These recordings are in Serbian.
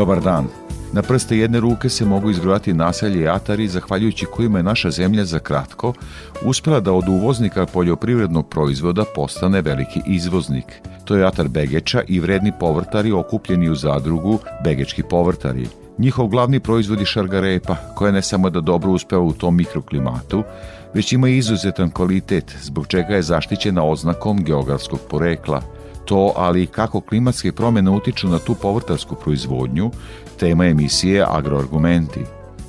Dobar dan. Na prste jedne ruke se mogu izbrojati naselje i atari, zahvaljujući kojima je naša zemlja za kratko uspela da od uvoznika poljoprivrednog proizvoda postane veliki izvoznik. To je atar Begeča i vredni povrtari okupljeni u zadrugu Begečki povrtari. Njihov glavni proizvod je šargarepa, koja ne samo da dobro uspeva u tom mikroklimatu, već ima izuzetan kvalitet, zbog čega je zaštićena oznakom geografskog porekla – to, ali kako klimatske promene utiču na tu povrtarsku proizvodnju, tema emisije Agroargumenti.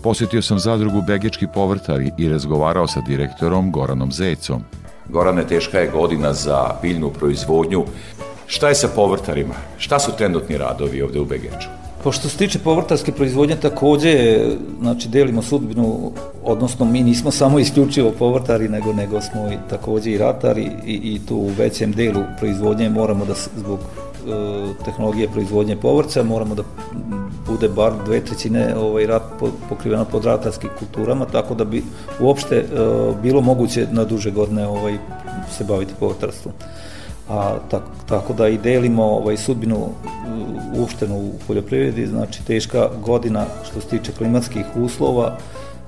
Posjetio sam zadrugu Begečki povrtari i razgovarao sa direktorom Goranom Zecom. Gorane, teška je godina za biljnu proizvodnju. Šta je sa povrtarima? Šta su trenutni radovi ovde u Begeču? Pošto se tiče povrtarske proizvodnje, takođe, znači, delimo sudbinu, odnosno mi nismo samo isključivo povrtari, nego, nego smo i takođe i ratari i, i tu u većem delu proizvodnje moramo da, zbog e, tehnologije proizvodnje povrća, moramo da bude bar dve trećine ovaj, rat pokriveno pod ratarskim kulturama, tako da bi uopšte e, bilo moguće na duže godine ovaj, se baviti povrtarstvom a tako, tako da i delimo ovaj, sudbinu uopštenu u poljoprivredi, znači teška godina što se tiče klimatskih uslova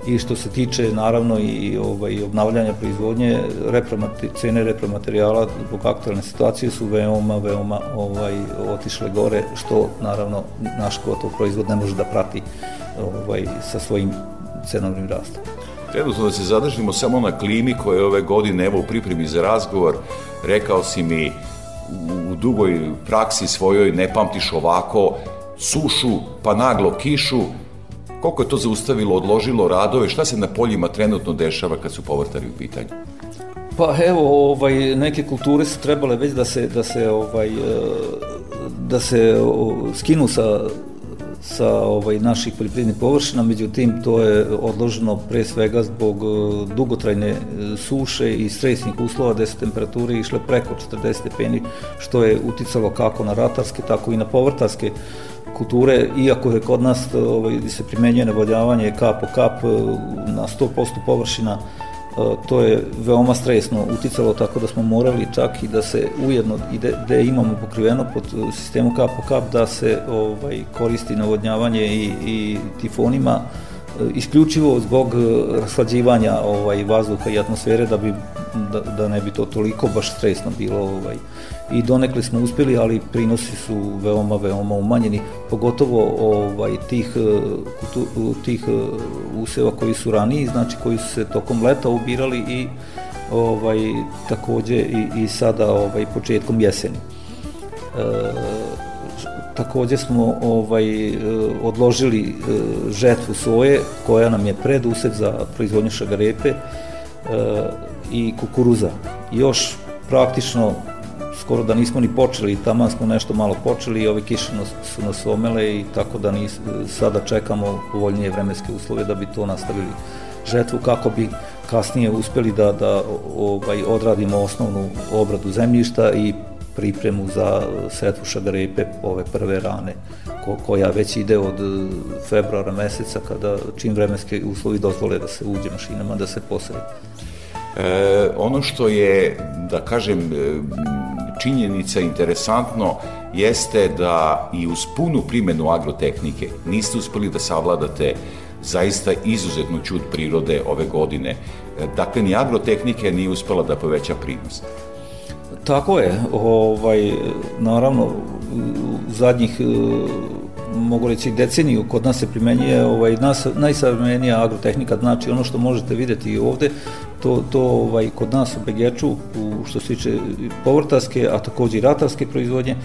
i što se tiče naravno i ovaj, obnavljanja proizvodnje, repromati, cene repromaterijala zbog aktualne situacije su veoma, veoma ovaj, otišle gore, što naravno naš gotov proizvod ne može da prati ovaj, sa svojim cenovnim rastom. Trenutno da se zadržimo samo na klimi koja je ove godine, evo u pripremi za razgovor, rekao si mi u dugoj praksi svojoj ne pamtiš ovako sušu pa naglo kišu, koliko je to zaustavilo, odložilo radove, šta se na poljima trenutno dešava kad su povrtari u pitanju? Pa evo, ovaj, neke kulture su trebale već da se, da se, ovaj, da se skinu sa sa ovaj, naših poljoprivrednih površina, međutim to je odloženo pre svega zbog e, dugotrajne e, suše i stresnih uslova gde su temperature išle preko 40 stepeni, što je uticalo kako na ratarske, tako i na povrtarske kulture, iako je kod nas ovaj, se primenjuje navodjavanje kap po kap e, na 100% površina, to je veoma stresno uticalo tako da smo morali čak i da se ujedno i da imamo pokriveno pod sistemu kap po kap da se ovaj koristi navodnjavanje i, i tifonima isključivo zbog raslađivanja ovaj vazduha i atmosfere da bi da, da ne bi to toliko baš stresno bilo ovaj i donekle smo uspeli, ali prinosi su veoma, veoma umanjeni, pogotovo ovaj, tih, tih useva koji su raniji, znači koji su se tokom leta ubirali i ovaj, takođe i, i sada ovaj, početkom jeseni. E, takođe smo ovaj odložili e, žetvu soje koja nam je predusev za proizvodnju šagarepe e, i kukuruza. Još praktično skoro da nismo ni počeli, tamo smo nešto malo počeli i ove kiše su nas omele i tako da nis, sada čekamo povoljnije vremenske uslove da bi to nastavili žetvu kako bi kasnije uspeli da, da ovaj, odradimo osnovnu obradu zemljišta i pripremu za setvu šagarepe, ove prve rane, ko, koja već ide od februara meseca kada čim vremenske uslovi dozvole da se uđe mašinama da se posebe. E, ono što je, da kažem, činjenica interesantno jeste da i uz punu primenu agrotehnike niste uspeli da savladate zaista izuzetnu čud prirode ove godine. Dakle, ni agrotehnike nije uspela da poveća prinos. Tako je, ovaj, naravno, zadnjih mogu reći deceniju kod nas se primenjuje ovaj nas najsavremenija agrotehnika znači ono što možete videti i ovde to, to ovaj, kod nas u Begeču u, što se tiče povrtarske a takođe i ratarske proizvodnje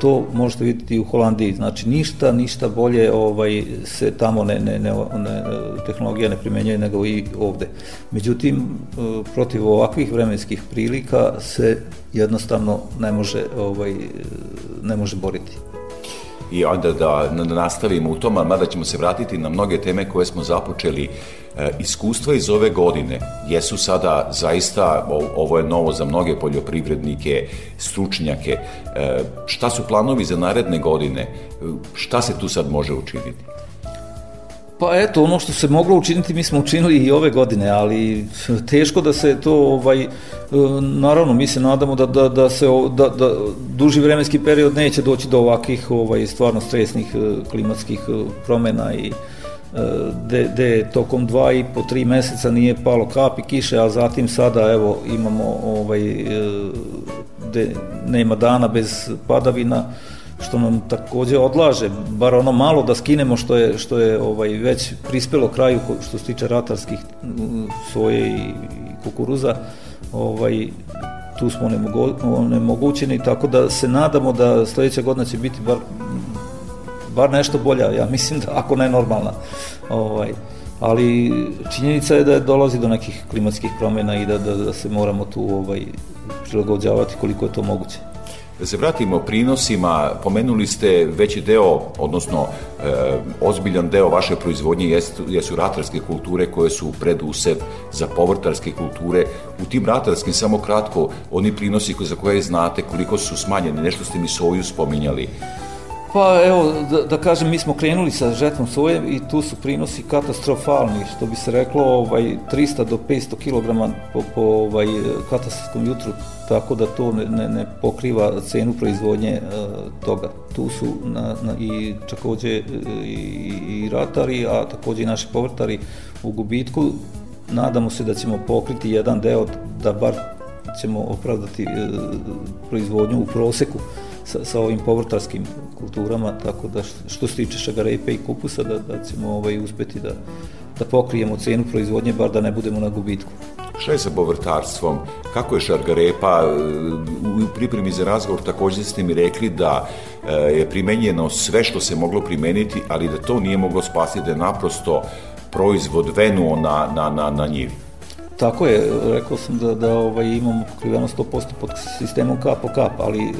to možete vidjeti u Holandiji. Znači ništa, ništa bolje ovaj, se tamo ne, ne, ne, ne, tehnologija ne primenjuje nego i ovde. Međutim, protiv ovakvih vremenskih prilika se jednostavno ne može, ovaj, ne može boriti i onda da, da nastavimo u tom, mada ćemo se vratiti na mnoge teme koje smo započeli. E, iskustva iz ove godine jesu sada zaista, ovo je novo za mnoge poljoprivrednike, stručnjake. E, šta su planovi za naredne godine? Šta se tu sad može učiniti? Pa eto, ono što se moglo učiniti mi smo učinili i ove godine, ali teško da se to, ovaj, naravno mi se nadamo da, da, da se da, da duži vremenski period neće doći do ovakvih ovaj, stvarno stresnih e, klimatskih e, promena i de tokom dva i po tri meseca nije palo kapi kiše, a zatim sada evo imamo ovaj, de nema dana bez padavina, što nam takođe odlaže, bar ono malo da skinemo što je, što je ovaj, već prispelo kraju što se tiče ratarskih soje i, kukuruza, ovaj, tu smo onemogućeni, tako da se nadamo da sledeća godina će biti bar, bar nešto bolja, ja mislim da ako ne normalna. Ovaj, ali činjenica je da dolazi do nekih klimatskih promjena i da, da, da se moramo tu ovaj, prilagođavati koliko je to moguće. Da se vratimo prinosima, pomenuli ste veći deo, odnosno e, ozbiljan deo vaše proizvodnje jesu, jesu ratarske kulture koje su predusev za povrtarske kulture. U tim ratarskim, samo kratko, oni prinosi za koje znate koliko su smanjeni, nešto ste mi soju spominjali. Pa evo, da, da kažem, mi smo krenuli sa žetvom soje i tu su prinosi katastrofalni, što bi se reklo, ovaj, 300 do 500 kg po, po ovaj, katastarskom jutru, tako da to ne, ne, ne pokriva cenu proizvodnje uh, toga. Tu su na, na, i takođe e, i, i ratari, a takođe i naši povrtari u gubitku. Nadamo se da ćemo pokriti jedan deo da bar ćemo opravdati uh, proizvodnju u proseku sa, sa ovim povrtarskim kulturama, tako da što se tiče šagarepe i kupusa, da, da ćemo ovaj, uspeti da, da pokrijemo cenu proizvodnje, bar da ne budemo na gubitku. Šta je sa povrtarstvom? Kako je šargarepa? U pripremi za razgovor takođe ste mi rekli da e, je primenjeno sve što se moglo primeniti, ali da to nije moglo spasiti, da je naprosto proizvod venuo na, na, na, na njivi. Tako je, rekao sam da, da ovaj, imamo pokriveno 100% pod sistemom kap po kap, ali e,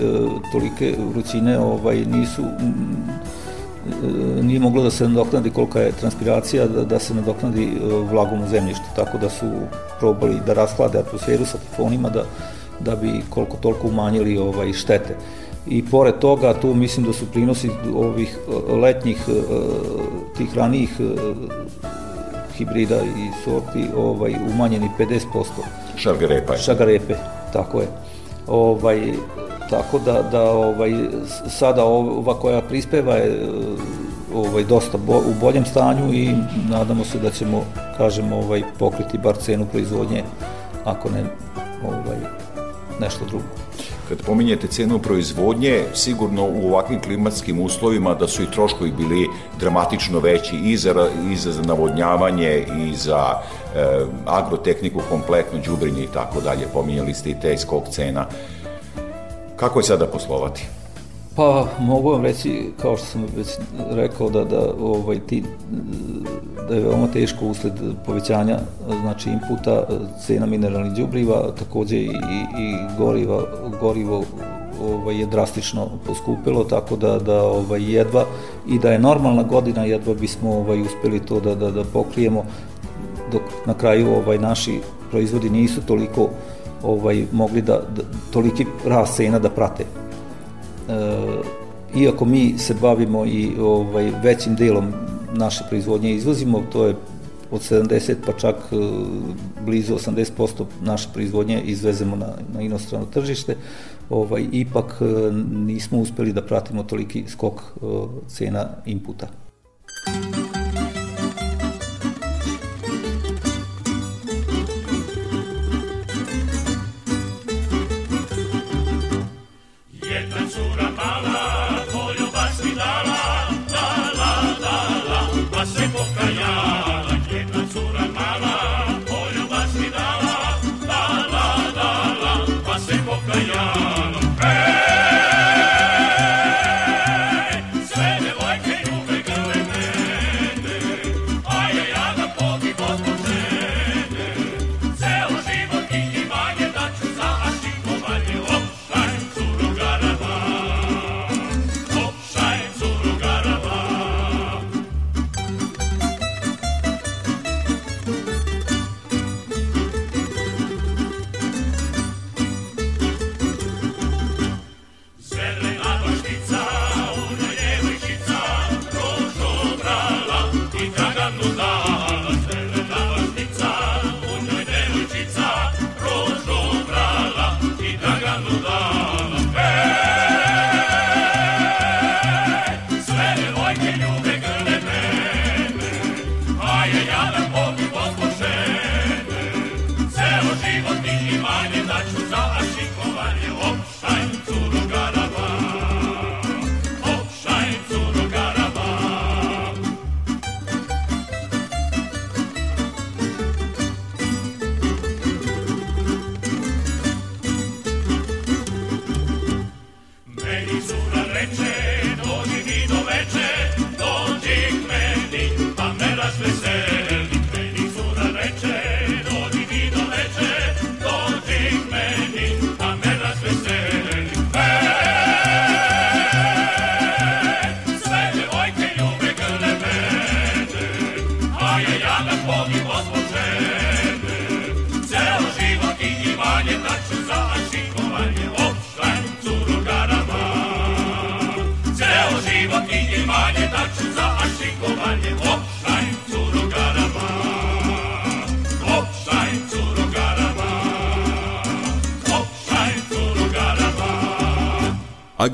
tolike vrućine ovaj, nisu e, nije moglo da se nadoknadi kolika je transpiracija, da, da se nadoknadi e, vlagom u zemljištu, tako da su probali da rashlade atmosferu sa tifonima da, da bi koliko toliko umanjili ovaj, štete. I pored toga, tu mislim da su prinosi ovih e, letnjih, e, tih ranijih hibrida i sorti ovaj, umanjeni 50%. Šargarepa. Šargarepe, tako je. Ovaj, tako da, da ovaj, sada ova koja prispeva je ovaj, dosta bo, u boljem stanju i nadamo se da ćemo, kažem, ovaj, pokriti bar cenu proizvodnje, ako ne ovaj, nešto drugo. Kad pominjete cenu proizvodnje, sigurno u ovakvim klimatskim uslovima da su i troškovi bili dramatično veći i za, i za navodnjavanje i za e, agrotehniku kompletno, đubrinje i tako dalje. Pominjali ste i te skok cena. Kako je sada poslovati? Pa mogu vam reći, kao što sam već rekao, da, da, ovaj, ti, da je veoma teško usled povećanja znači inputa, cena mineralnih đubriva, takođe i, i goriva, gorivo ovaj, je drastično poskupilo, tako da, da ovaj, jedva i da je normalna godina, jedva bismo ovaj, uspeli to da, da, da pokrijemo, dok na kraju ovaj, naši proizvodi nisu toliko ovaj, mogli da, da toliki rast cena da prate iako mi se bavimo i ovaj, većim delom naše proizvodnje izvozimo, to je od 70 pa čak e, blizu 80% naše proizvodnje izvezemo na, na inostrano tržište, ovaj, ipak e, nismo uspeli da pratimo toliki skok cena inputa.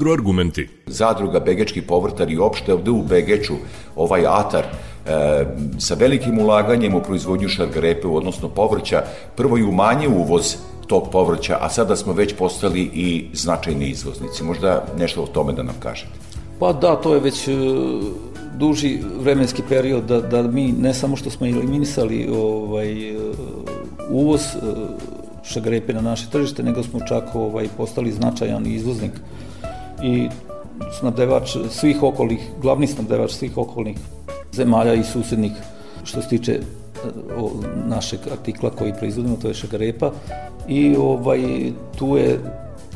Agroargumenti. Zadruga Begečki povrtar i opšte ovde u Begeču, ovaj atar, e, sa velikim ulaganjem u proizvodnju šargarepe, odnosno povrća, prvo i umanje uvoz tog povrća, a sada smo već postali i značajni izvoznici. Možda nešto o tome da nam kažete. Pa da, to je već e, duži vremenski period da, da mi ne samo što smo eliminisali ovaj, e, uvoz e, šagrepe na naše tržište, nego smo čak ovaj, postali značajan izvoznik i snabdevač svih okolnih, glavni snabdevač svih okolnih zemalja i susednih što se tiče o, našeg artikla koji proizvodimo, to je šagarepa i ovaj, tu je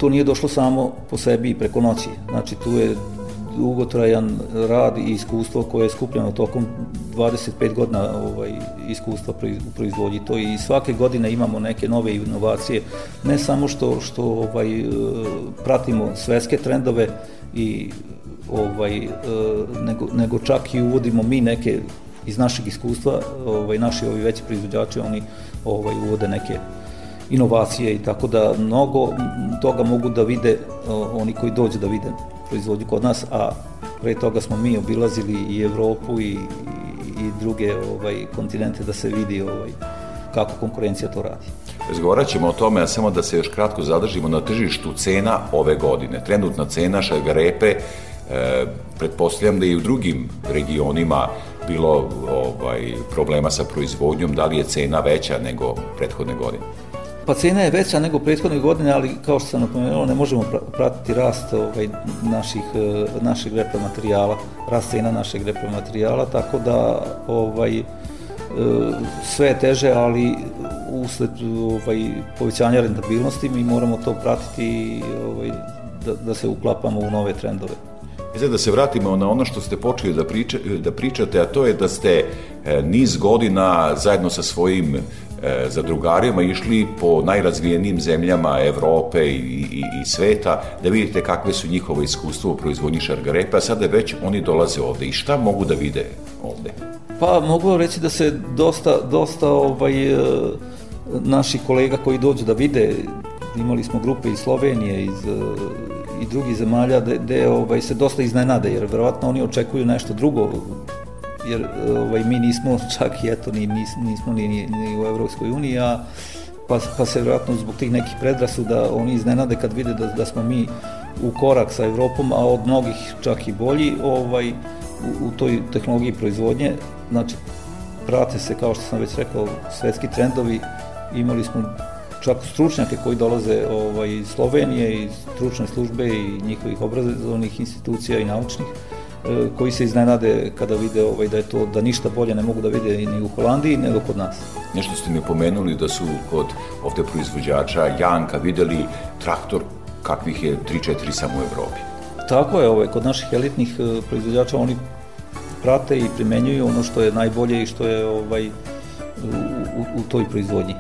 to nije došlo samo po sebi i preko noći. Znači tu je dugotrajan rad i iskustvo koje je skupljeno tokom 25 godina ovaj, iskustva u proizvodnji. To i svake godine imamo neke nove inovacije, ne samo što, što ovaj, pratimo svetske trendove i ovaj, nego, nego čak i uvodimo mi neke iz našeg iskustva, ovaj, naši ovi veći proizvođači, oni ovaj, uvode neke inovacije i tako da mnogo toga mogu da vide oni koji dođu da vide proizvodnju kod nas, a pre toga smo mi obilazili i Evropu i, i, i druge ovaj, kontinente da se vidi ovaj, kako konkurencija to radi. Razgovarat ćemo o tome, a samo da se još kratko zadržimo na tržištu cena ove godine. Trenutna cena šagarepe, e, pretpostavljam da i u drugim regionima bilo ovaj, problema sa proizvodnjom, da li je cena veća nego prethodne godine? Pa cena je veća nego prethodne godine, ali kao što sam napomenuo, ne možemo pratiti rast ovaj, naših, e, našeg repromaterijala, rast cena našeg repromaterijala, tako da ovaj, e, sve je teže, ali usled ovaj, povećanja rentabilnosti mi moramo to pratiti ovaj, da, da se uklapamo u nove trendove. Sad da se vratimo na ono što ste počeli da, priča, da pričate, a to je da ste e, niz godina zajedno sa svojim zadrugarima išli po najrazvijenijim zemljama Evrope i, i, i sveta, da vidite kakve su njihove iskustva u proizvodnji šargarepa, a sada već oni dolaze ovde. I šta mogu da vide ovde? Pa mogu reći da se dosta, dosta ovaj, e, naših kolega koji dođu da vide, imali smo grupe iz Slovenije, iz i drugih zemalja gde ovaj, se dosta iznenade, jer verovatno oni očekuju nešto drugo, jer ovaj, mi nismo čak i eto, ni, nismo ni, ni, ni u Evropskoj uniji, a pa, pa se verovatno zbog tih nekih predrasuda oni iznenade kad vide da, da smo mi u korak sa Evropom, a od mnogih čak i bolji ovaj, u, u toj tehnologiji proizvodnje, znači prate se, kao što sam već rekao, svetski trendovi, imali smo čak stručnjake koji dolaze ovaj, iz Slovenije, iz stručne službe i njihovih obrazovnih institucija i naučnih, koji se iznenade kada vide ovaj, da je to da ništa bolje ne mogu da vide ni u Holandiji nego kod nas. Nešto ste mi pomenuli da su kod ovde proizvođača Janka videli traktor kakvih je 3-4 samo u Evropi. Tako je, ovaj, kod naših elitnih e, proizvođača oni prate i primenjuju ono što je najbolje i što je ovaj, u, u, u toj proizvodnji.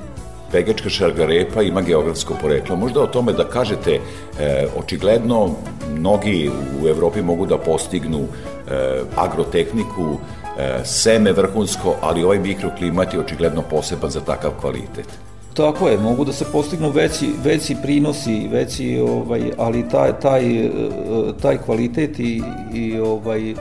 Pegačka šargarepa ima geografsko poreklo. Možda o tome da kažete, e, očigledno mnogi u Evropi mogu da postignu e, agrotehniku, e, seme vrhunsko, ali ovaj mikroklimat je očigledno poseban za takav kvalitet. Tako je, mogu da se postignu veći, veći prinosi, veći, ovaj, ali taj, taj, e, taj kvalitet i, i ovaj,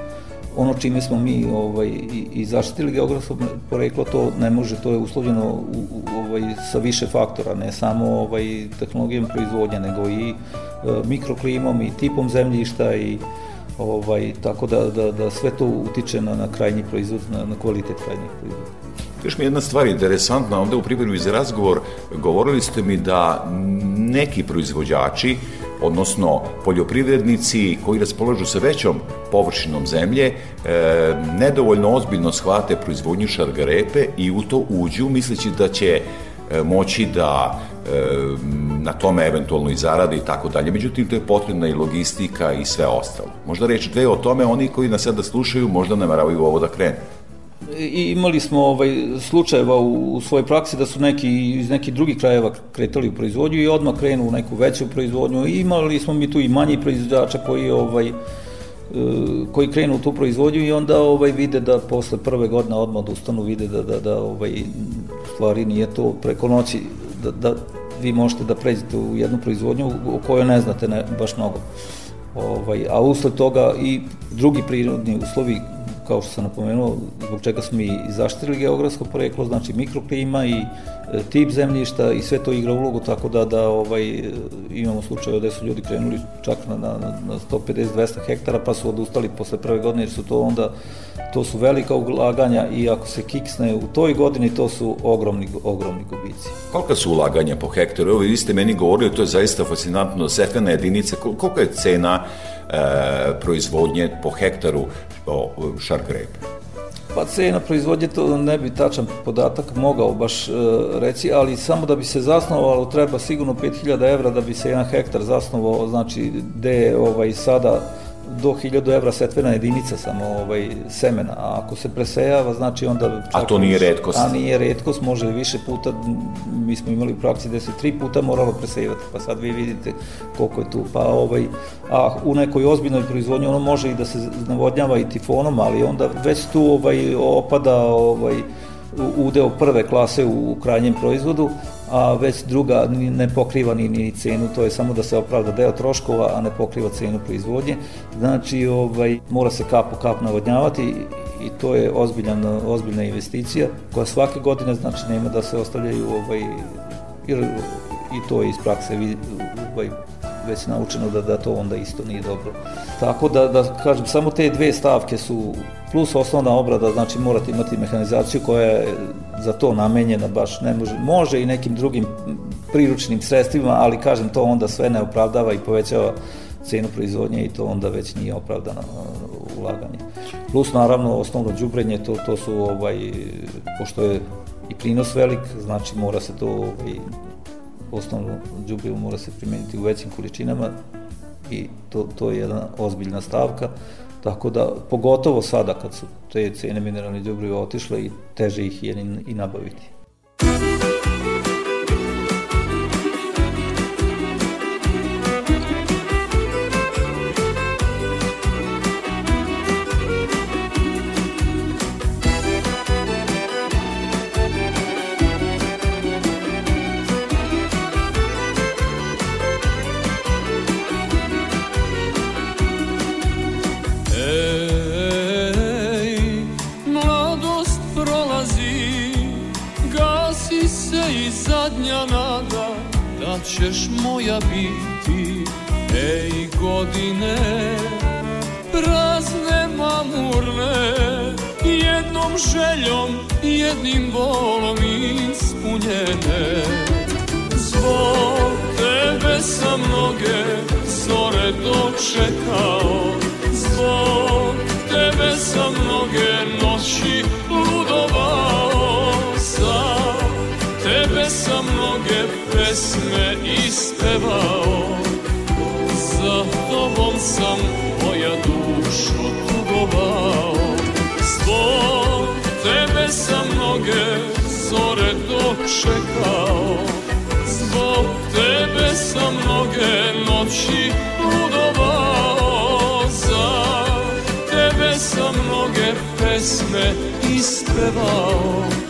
ono čime smo mi ovaj, i, i zaštitili geografsko poreklo, to ne može, to je uslovljeno u, u, ovaj, sa više faktora, ne samo ovaj, tehnologijom proizvodnje, nego i e, mikroklimom i tipom zemljišta i ovaj, tako da, da, da sve to utiče na, na krajnji proizvod, na, na kvalitet krajnjih proizvoda. Još mi jedna stvar interesantna, onda u pripremi za razgovor govorili ste mi da neki proizvođači odnosno poljoprivrednici koji raspolažu sa većom površinom zemlje, e, nedovoljno ozbiljno shvate proizvodnju šargarepe i u to uđu misleći da će e, moći da e, na tome eventualno i zarade i tako dalje. Međutim, to je potrebna i logistika i sve ostalo. Možda reći dve o tome, oni koji nas sada slušaju možda nameravaju ovo da krenu. I imali smo ovaj slučajeva u, u svojoj praksi da su neki iz nekih drugih krajeva kretali u proizvodnju i odmah krenu u neku veću proizvodnju. I imali smo mi tu i manji proizvođača koji ovaj e, koji krenu u tu proizvodnju i onda ovaj vide da posle prve godine odmah odustanu, vide da, da, da ovaj, stvari nije to preko noći, da, da vi možete da pređete u jednu proizvodnju o kojoj ne znate ne, baš mnogo. Ovaj, a usled toga i drugi prirodni uslovi kao što sam napomenuo, zbog čega smo i zaštitili geografsko poreklo, znači mikroklima i e, tip zemljišta i sve to igra ulogu, tako da, da ovaj, imamo slučaje gde su ljudi krenuli čak na, na, na 150-200 hektara, pa su odustali posle prve godine, jer su to onda, to su velika ulaganja i ako se kiksne u toj godini, to su ogromni, ogromni gubici. Kolika su ulaganja po hektaru? Evo, vi ste meni govorili, to je zaista fascinantno, setvena jedinica, kolika je cena e, proizvodnje po hektaru o, shark grape? Pa cena proizvodnje to ne bi tačan podatak mogao baš e, reći, ali samo da bi se zasnovalo treba sigurno 5000 evra da bi se jedan hektar zasnovao, znači gde ovaj, sada do 1000 evra setvena jedinica samo ovaj, semena, a ako se presejava, znači onda... a to nije redkost? A nije redkost, može više puta, mi smo imali u praksi da se tri puta moralo presejavati, pa sad vi vidite koliko je tu, pa ovaj, a u nekoj ozbiljnoj proizvodnji ono može i da se navodnjava i tifonom, ali onda već tu ovaj, opada ovaj, udeo prve klase u krajnjem proizvodu, a već druga ne pokriva ni, ni cenu, to je samo da se opravda deo troškova, a ne pokriva cenu proizvodnje. Znači, ovaj, mora se kap po kap navodnjavati i to je ozbiljan, ozbiljna investicija koja svake godine znači nema da se ostavljaju ovaj, jer i to je iz prakse ovaj, već naučeno da, da to onda isto nije dobro. Tako da, da kažem, samo te dve stavke su plus osnovna obrada, znači morate imati mehanizaciju koja je za to namenjena, baš ne može, može i nekim drugim priručnim sredstvima, ali kažem, to onda sve ne opravdava i povećava cenu proizvodnje i to onda već nije opravdano uh, ulaganje. Plus naravno osnovno đubrenje, to, to su ovaj, pošto je i prinos velik, znači mora se to ovaj, osnovno đubrivo mora se primeniti u većim količinama i to, to je jedna ozbiljna stavka. Tako da, pogotovo sada kad su te cene mineralnih đubriva otišle i teže ih je i nabaviti. Ćeš moja biti Ej godine Prazne mamurne Jednom željom Jednim volom ispunjene. Zbog tebe sam mnoge Zore dočekao Zbog tebe sam pesme ispevao. Za tobom sam moja dušo tugovao Zbog tebe sam mnoge zore dočekao. Zbog tebe sam mnoge noći ludovao Za tebe sam mnoge pesme ispevao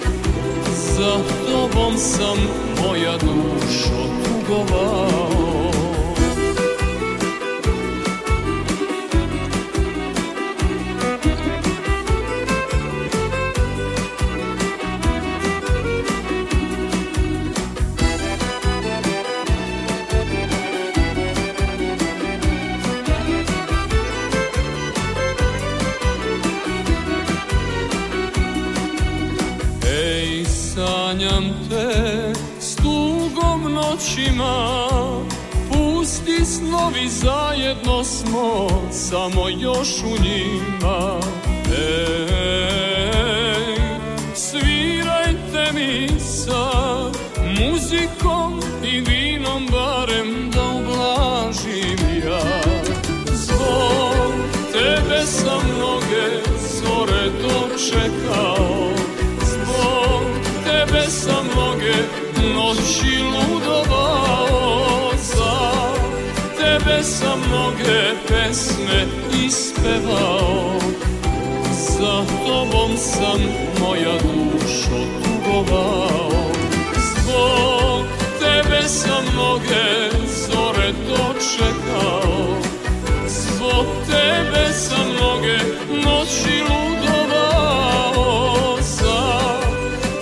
Za tobom sam moja dušo tugovao Snovi zajedno smo Samo još u njima. Ej, ispevao Za tobom sam moja dušo tugovao. Zbog tebe sam mnoge zore dočekao. Tebe sam mnoge noći ludovao. Za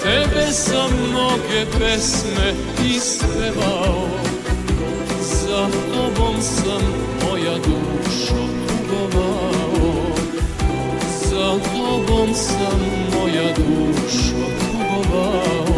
tebe sam mnoge pesme ispevao sam moja dušo tugovao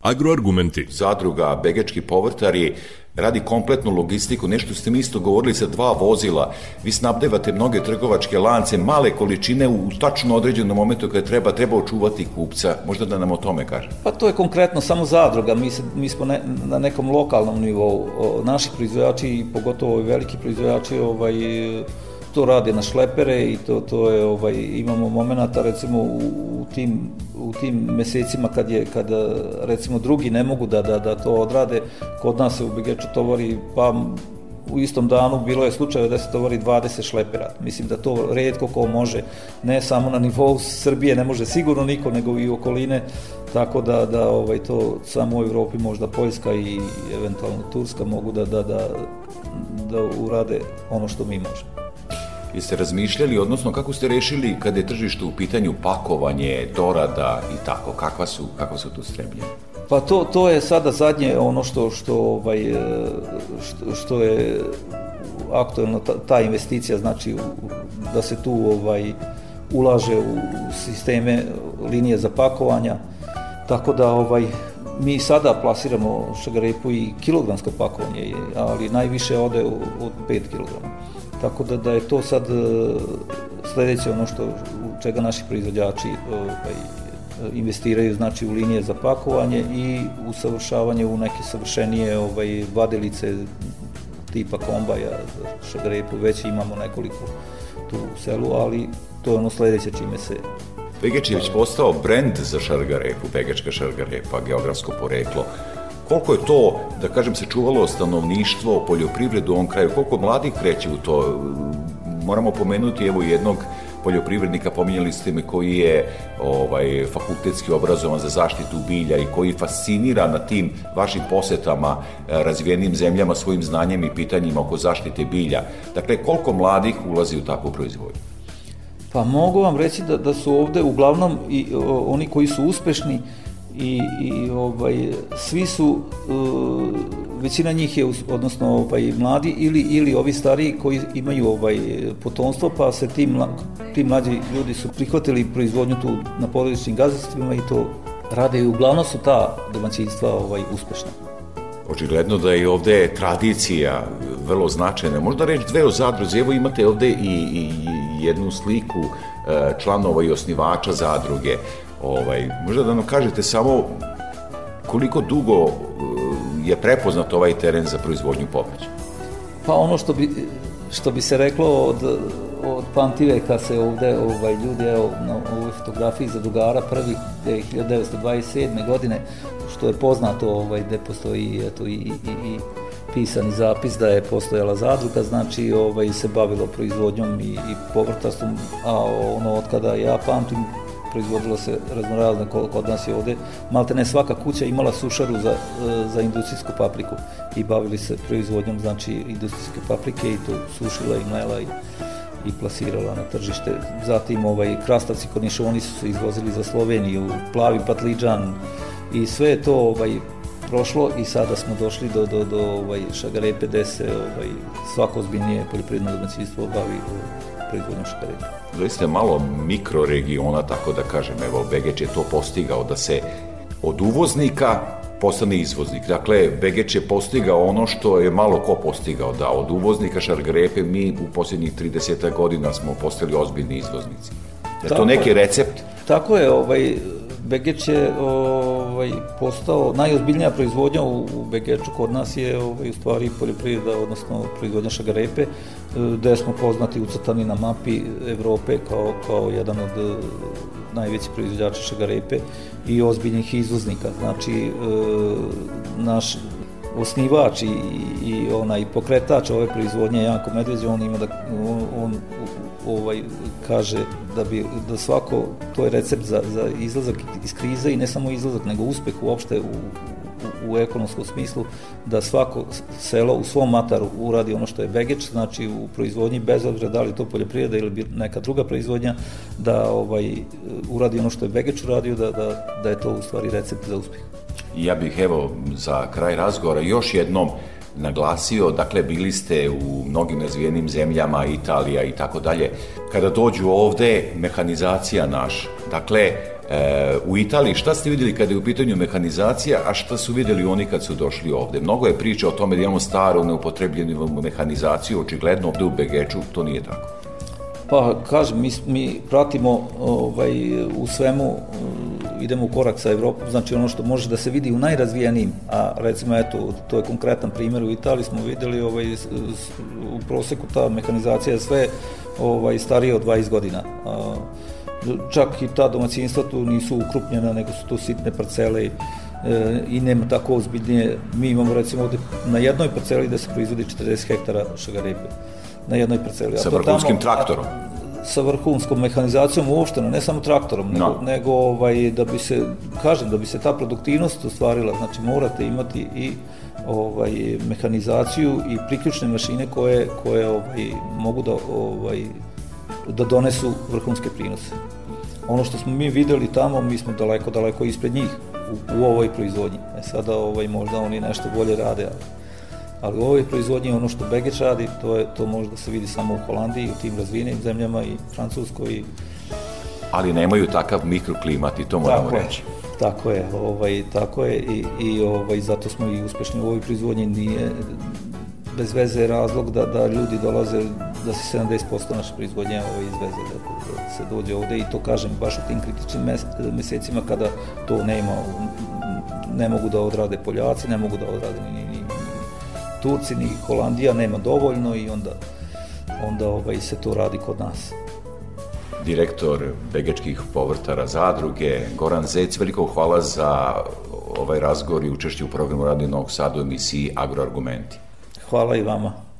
Agroargumenti. zadruga Begečki povrtari radi kompletnu logistiku, nešto ste mi isto govorili sa dva vozila, vi snabdevate mnoge trgovačke lance, male količine u tačno određenom momentu kada treba, treba očuvati kupca, možda da nam o tome kaže. Pa to je konkretno samo zadruga, mi, se, mi smo ne, na nekom lokalnom nivou. Naši proizvođači, i pogotovo veliki proizvođači, ovaj, to rade na šlepere i to, to je, ovaj, imamo momenata recimo u, u, tim, u tim mesecima kad je, kad recimo drugi ne mogu da, da, da to odrade, kod nas se u Begeču tovari pa u istom danu bilo je slučajeva da se tovari 20 šlepera. Mislim da to redko ko može, ne samo na nivou Srbije, ne može sigurno niko, nego i okoline, tako da, da ovaj, to samo u Evropi možda Poljska i eventualno Turska mogu da, da, da, da urade ono što mi možemo. Jeste razmišljali, odnosno kako ste rešili kada je tržište u pitanju pakovanje, dorada i tako, kakva su, kakva su tu stremljenja? Pa to, to je sada zadnje ono što, što, ovaj, e, što, što je aktuelno ta, ta investicija, znači da se tu ovaj ulaže u sisteme linije za pakovanja, tako da ovaj mi sada plasiramo šagarepu i kilogramsko pakovanje, ali najviše ode od 5 kg. Tako da, da je to sad e, sledeće ono što, u čega naši proizvođači ovaj, investiraju znači u linije za pakovanje i usavršavanje u neke savršenije ovaj, vadilice tipa kombaja za šagarepu, već imamo nekoliko tu u selu, ali to je ono sledeće čime se Begeč je već postao brend za šargarepu, Begečka šargarepa, geografsko poreklo. Koliko je to, da kažem, se čuvalo stanovništvo, poljoprivredu u ovom kraju, koliko mladih kreće u to? Moramo pomenuti evo jednog poljoprivrednika, pominjali ste me, koji je ovaj, fakultetski obrazovan za zaštitu bilja i koji fascinira na tim vašim posetama eh, razvijenim zemljama svojim znanjem i pitanjima oko zaštite bilja. Dakle, koliko mladih ulazi u takvu proizvodnju? Pa mogu vam reći da, da su ovde uglavnom i o, oni koji su uspešni i, i ovaj, svi su, uh, većina njih je, odnosno ovaj, mladi ili, ili ovi stariji koji imaju ovaj, potomstvo, pa se ti, mla, ti mlađi ljudi su prihvatili proizvodnju tu na porodičnim gazdinstvima i to rade i uglavnom su ta domaćinstva ovaj, uspešna. Očigledno da je ovde tradicija vrlo značajna. Možda reći dve o zadruzi. Evo imate ovde i, i jednu sliku e, članova i osnivača zadruge. Ovaj, možda da nam kažete samo koliko dugo e, je prepoznat ovaj teren za proizvodnju povrća? Pa ono što bi, što bi se reklo od, od Pantive kad se ovde ovaj, ljudi, evo, na ovoj fotografiji za Dugara prvi 1927. godine, što je poznato ovaj, gde postoji eto, i, i, i pisani zapis da je postojala zadruga, znači ovaj, se bavilo proizvodnjom i, i povrtastom, a ono od kada ja pamtim proizvodilo se raznorazno kod nas je ovde. Malte ne svaka kuća imala sušaru za, za industrijsku papriku i bavili se proizvodnjom znači industrijske paprike i to sušila i mlela i i plasirala na tržište. Zatim ovaj krastavci kod Niša, oni su se izvozili za Sloveniju, plavi patliđan i sve je to ovaj prošlo i sada smo došli do, do, do ovaj, gde se ovaj, svako ozbiljnije poljoprivredno domaćinstvo bavi proizvodnjom šagarepe. Zaista malo mikroregiona, tako da kažem, evo Begeć je to postigao da se od uvoznika postane izvoznik. Dakle, Begeć je postigao ono što je malo ko postigao, da od uvoznika šargarepe mi u posljednjih 30 godina smo postali ozbiljni izvoznici. Je to neki recept? Tako je, ovaj, Begeć je ovaj, postao najozbiljnija proizvodnja u, u Begeču kod nas je ovaj, u stvari poljoprivreda, odnosno proizvodnja šagarepe, gde smo poznati ucrtani na mapi Evrope kao, kao jedan od eh, najvećih proizvođača šagarepe i ozbiljnih izvoznika. Znači, e, naš osnivač i, i onaj pokretač ove proizvodnje Janko Medveđe, on ima da on, on ovaj kaže da bi da svako to je recept za za izlazak iz krize i ne samo izlazak nego uspeh uopšte u u, u ekonomskom smislu da svako selo u svom mataru uradi ono što je vegeč, znači u proizvodnji bez obzira da li to poljoprivreda ili neka druga proizvodnja, da ovaj uradi ono što je vegeč uradio, da, da, da je to u stvari recept za uspeh. Ja bih evo za kraj razgovora još jednom naglasio, dakle bili ste u mnogim razvijenim zemljama, Italija i tako dalje. Kada dođu ovde, mehanizacija naš, dakle e, u Italiji šta ste vidjeli kada je u pitanju mehanizacija, a šta su vidjeli oni kad su došli ovde? Mnogo je priča o tome da imamo staru neupotrebljenu mehanizaciju, očigledno ovde u Begeču to nije tako. Pa, kažem, mi, mi pratimo ovaj, u svemu idemo u korak sa Evropom, znači ono što može da se vidi u najrazvijenijim, a recimo eto, to je konkretan primjer u Italiji smo videli ovaj, u proseku ta mehanizacija sve ovaj, starije od 20 godina. Čak i ta domaćinstva tu nisu ukrupnjena, nego su to sitne parcele e, i nema tako ozbiljnije. Mi imamo recimo ovde na jednoj parceli da se proizvodi 40 hektara šagarepe. Na jednoj parceli. Sa vrhunskim traktorom? A, sa vrhunskom mehanizacijom uopšteno, ne samo traktorom, nego, no. nego ovaj, da bi se, kažem, da bi se ta produktivnost ostvarila, znači morate imati i ovaj, mehanizaciju i priključne mašine koje, koje ovaj, mogu da, ovaj, da donesu vrhunske prinose. Ono što smo mi videli tamo, mi smo daleko, daleko ispred njih u, u ovoj proizvodnji. E sada ovaj, možda oni nešto bolje rade, ali ali u ovoj proizvodnji ono što Begeć radi, to, je, to može da se vidi samo u Holandiji, u tim razvijenim zemljama i Francuskoj. I... Ali nemaju takav mikroklimat i to moramo tako reći. Je, tako je, ovaj, tako je i, i ovaj, zato smo i uspešni u ovoj proizvodnji, nije bez veze razlog da, da ljudi dolaze, da se 70% naše proizvodnje ovaj, izveze, da, da se dođe ovde i to kažem baš u tim kritičnim mes, mesecima kada to nema, ne mogu da odrade Poljaci, ne mogu da odrade ni, Turci ni Holandija nema dovoljno i onda, onda ovaj, se to radi kod nas. Direktor Begečkih povrtara zadruge, Goran Zec, veliko hvala za ovaj razgovor i učešće u programu Radio Novog Sadu emisiji Agroargumenti. Hvala i vama.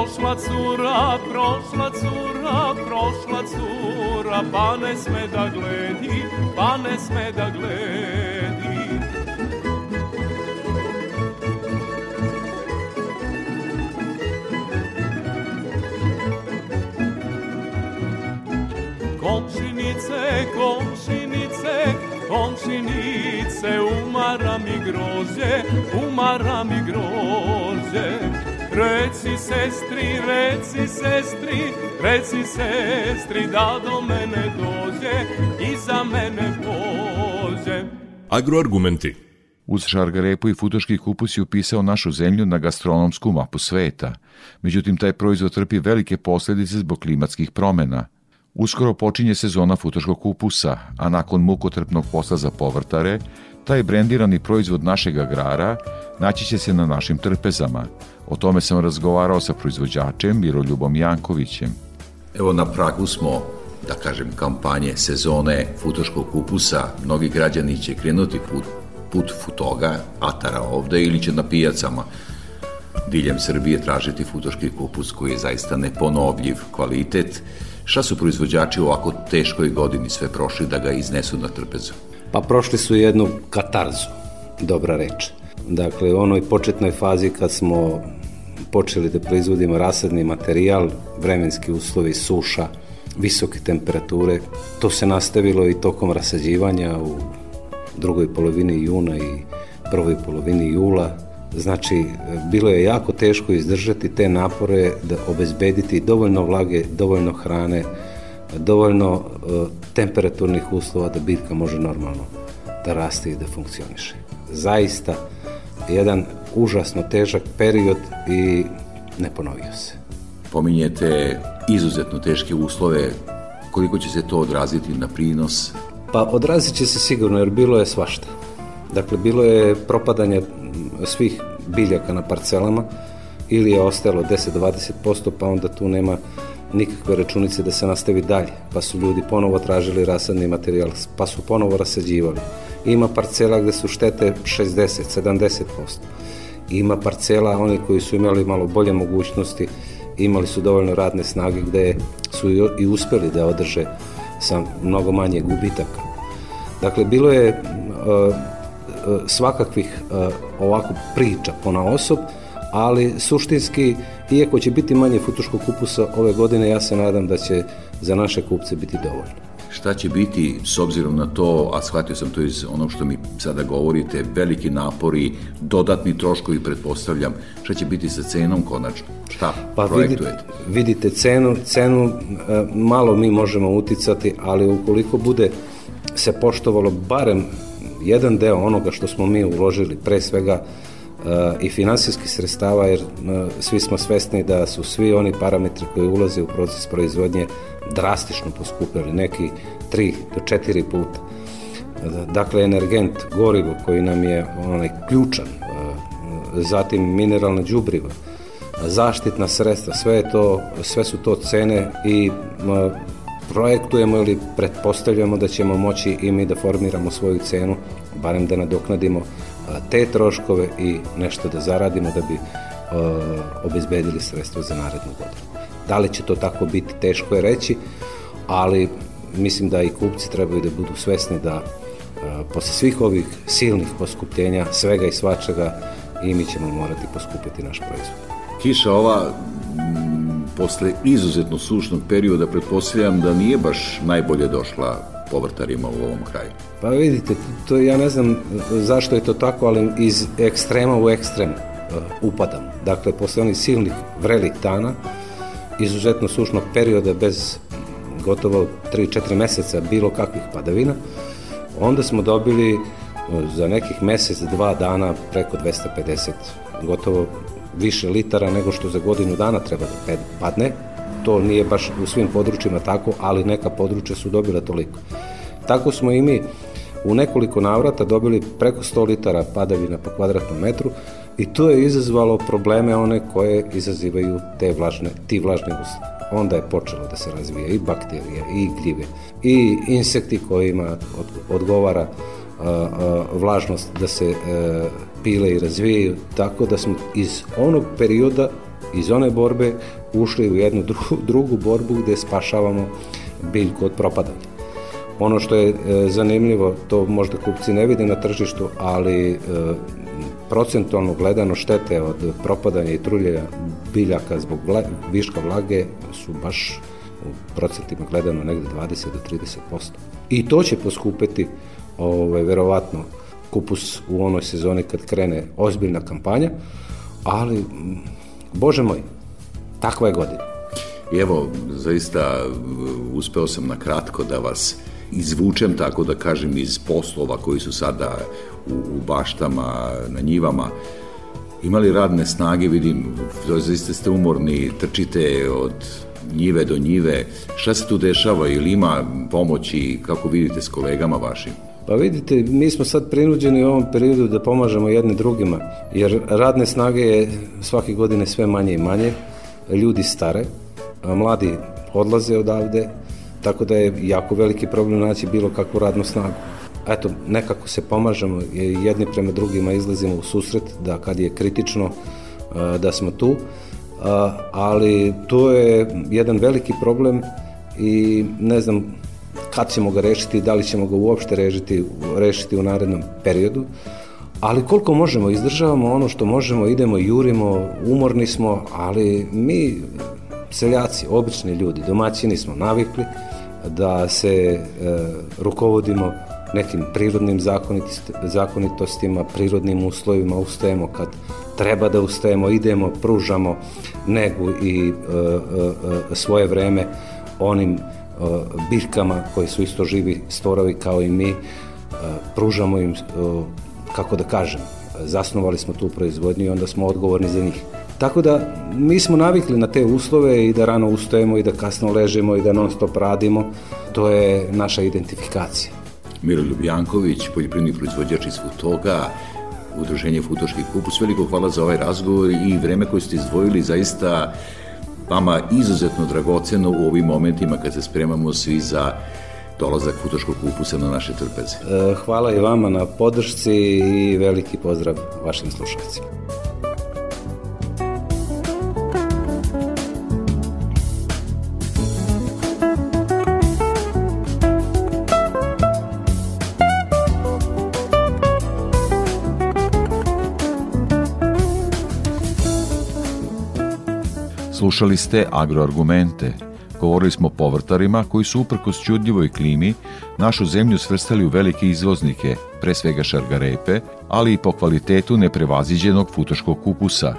Prošla cura, prošla cura, prošla cura, pa ne sme da gledi, pa ne sme da gledi. Komšinice, komšinice, komšinice, umara mi grožđe, umara mi grožđe. Reci sestri, reci sestri, reci sestri da do mene dođe i za mene pođe. Agroargumenti Uz šargarepu i futoški kupus je upisao našu zemlju na gastronomsku mapu sveta. Međutim, taj proizvod trpi velike posledice zbog klimatskih promena – Uskoro počinje sezona futoškog kupusa, a nakon mukotrpnog posla za povrtare, taj brendirani proizvod našeg agrara naći će se na našim trpezama. O tome sam razgovarao sa proizvođačem Miroljubom Jankovićem. Evo na pragu smo, da kažem, kampanje sezone futoškog kupusa. Mnogi građani će krenuti put, put futoga, atara ovde ili će na pijacama diljem Srbije tražiti futoški kupus koji je zaista neponovljiv kvalitet Šta su proizvođači u ovako teškoj godini sve prošli da ga iznesu na trpezu? Pa prošli su jednu katarzu, dobra reč. Dakle, u onoj početnoj fazi kad smo počeli da proizvodimo rasadni materijal, vremenski uslovi, suša, visoke temperature, to se nastavilo i tokom rasađivanja u drugoj polovini juna i prvoj polovini jula. Znači, bilo je jako teško izdržati te napore da obezbediti dovoljno vlage, dovoljno hrane, dovoljno uh, temperaturnih uslova da biljka može normalno da raste i da funkcioniše. Zaista, jedan užasno težak period i ne ponovio se. Pominjete izuzetno teške uslove, koliko će se to odraziti na prinos? Pa odrazit će se sigurno jer bilo je svašta. Dakle, bilo je propadanje svih biljaka na parcelama ili je ostalo 10-20%, pa onda tu nema nikakve računice da se nastavi dalje, pa su ljudi ponovo tražili rasadni materijal, pa su ponovo rasađivali. Ima parcela gde su štete 60-70%. Ima parcela, oni koji su imali malo bolje mogućnosti, imali su dovoljno radne snage gde su i uspeli da održe sa mnogo manje gubitaka. Dakle, bilo je uh, svakakvih uh, ovako priča po osob, ali suštinski, iako će biti manje futuškog kupusa ove godine, ja se nadam da će za naše kupce biti dovoljno. Šta će biti s obzirom na to, a shvatio sam to iz onog što mi sada govorite, veliki napori, dodatni troškovi, pretpostavljam, šta će biti sa cenom konačno? Šta pa projektujete? Vidite, vidite cenu, cenu e, malo mi možemo uticati, ali ukoliko bude se poštovalo barem jedan deo onoga što smo mi uložili, pre svega i finansijskih sredstava, jer svi smo svesni da su svi oni parametri koji ulaze u proces proizvodnje drastično poskupili, neki 3 do 4 puta. Dakle, energent, gorivo koji nam je onaj ključan, zatim mineralna đubriva, zaštitna sredstva, sve, je to, sve su to cene i projektujemo ili pretpostavljamo da ćemo moći i mi da formiramo svoju cenu, barem da nadoknadimo te troškove i nešto da zaradimo da bi obezbedili sredstva za narednu godinu. Da li će to tako biti, teško je reći, ali mislim da i kupci trebaju da budu svesni da posle svih ovih silnih poskupljenja, svega i svačega, i mi ćemo morati poskupiti naš proizvod. Kiša ova posle izuzetno sušnog perioda pretpostavljam da nije baš najbolje došla povrtarima u ovom kraju. Pa vidite, to ja ne znam zašto je to tako, ali iz ekstrema u ekstrem uh, upadam. Dakle, posle onih silnih vrelih dana, izuzetno sušnog perioda bez gotovo 3-4 meseca bilo kakvih padavina, onda smo dobili uh, za nekih mesec, dva dana preko 250, gotovo više litara nego što za godinu dana treba da padne. To nije baš u svim područjima tako, ali neka područja su dobila toliko. Tako smo i mi u nekoliko navrata dobili preko 100 litara padavina po kvadratnom metru i to je izazvalo probleme one koje izazivaju te vlažne, ti vlažni uslovi. Onda je počelo da se razvija i bakterije, i gljive, i insekti kojima odgovara vlažnost da se e, pile i razvijaju, tako da smo iz onog perioda, iz one borbe ušli u jednu drugu, drugu borbu gde spašavamo biljku od propadanja. Ono što je e, zanimljivo, to možda kupci ne vide na tržištu, ali e, procentualno gledano štete od propadanja i truljenja biljaka zbog vla, viška vlage su baš u procentima gledano negde 20 do 30%. I to će poskupeti ovaj, verovatno kupus u onoj sezoni kad krene ozbiljna kampanja, ali, bože moj, takva je godina. I evo, zaista uspeo sam na kratko da vas izvučem, tako da kažem, iz poslova koji su sada u, u baštama, na njivama, imali radne snage, vidim, zaista ste umorni, trčite od njive do njive. Šta se tu dešava ili ima pomoći, kako vidite, s kolegama vašim? Pa vidite, mi smo sad prinuđeni u ovom periodu da pomažemo jedne drugima, jer radne snage je svake godine sve manje i manje, ljudi stare, a mladi odlaze odavde, tako da je jako veliki problem naći bilo kakvu radnu snagu. Eto, nekako se pomažemo, jedni prema drugima izlazimo u susret, da kad je kritično da smo tu, ali to je jedan veliki problem i ne znam kad ćemo ga rešiti, da li ćemo ga uopšte rešiti, rešiti u narednom periodu, ali koliko možemo, izdržavamo ono što možemo, idemo, jurimo, umorni smo, ali mi, seljaci, obični ljudi, domaćini smo navikli da se e, rukovodimo nekim prirodnim zakonitostima, prirodnim uslovima, ustajemo kad treba da ustajemo, idemo, pružamo negu i e, svoje vreme onim biljkama koji su isto živi stvorovi kao i mi, pružamo im, kako da kažem, zasnovali smo tu proizvodnju i onda smo odgovorni za njih. Tako da mi smo navikli na te uslove i da rano ustajemo i da kasno ležemo i da non stop radimo. To je naša identifikacija. Miroljub Janković, poljoprivredni proizvođač iz Futoga, Udruženje Futoški kupus. Veliko hvala za ovaj razgovor i vreme koje ste izdvojili zaista vama izuzetno dragoceno u ovim momentima kad se spremamo svi za dolazak futoškog kupusa na naše trpeze. E, hvala i vama na podršci i veliki pozdrav vašim slušalcima. Slušali ste agroargumente. Govorili smo povrtarima koji su uprkos čudljivoj klimi našu zemlju svrstali u velike izvoznike, pre svega šargarepe, ali i po kvalitetu neprevaziđenog futoškog kupusa.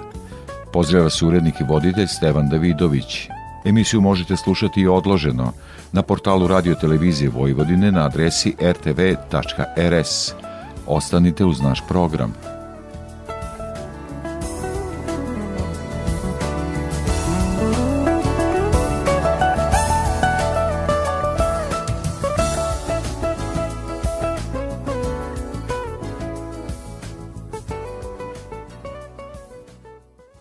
Pozdrava se urednik i voditelj Stevan Davidović. Emisiju možete slušati i odloženo na portalu Radio Televizije Vojvodine na adresi rtv.rs. Ostanite uz naš program.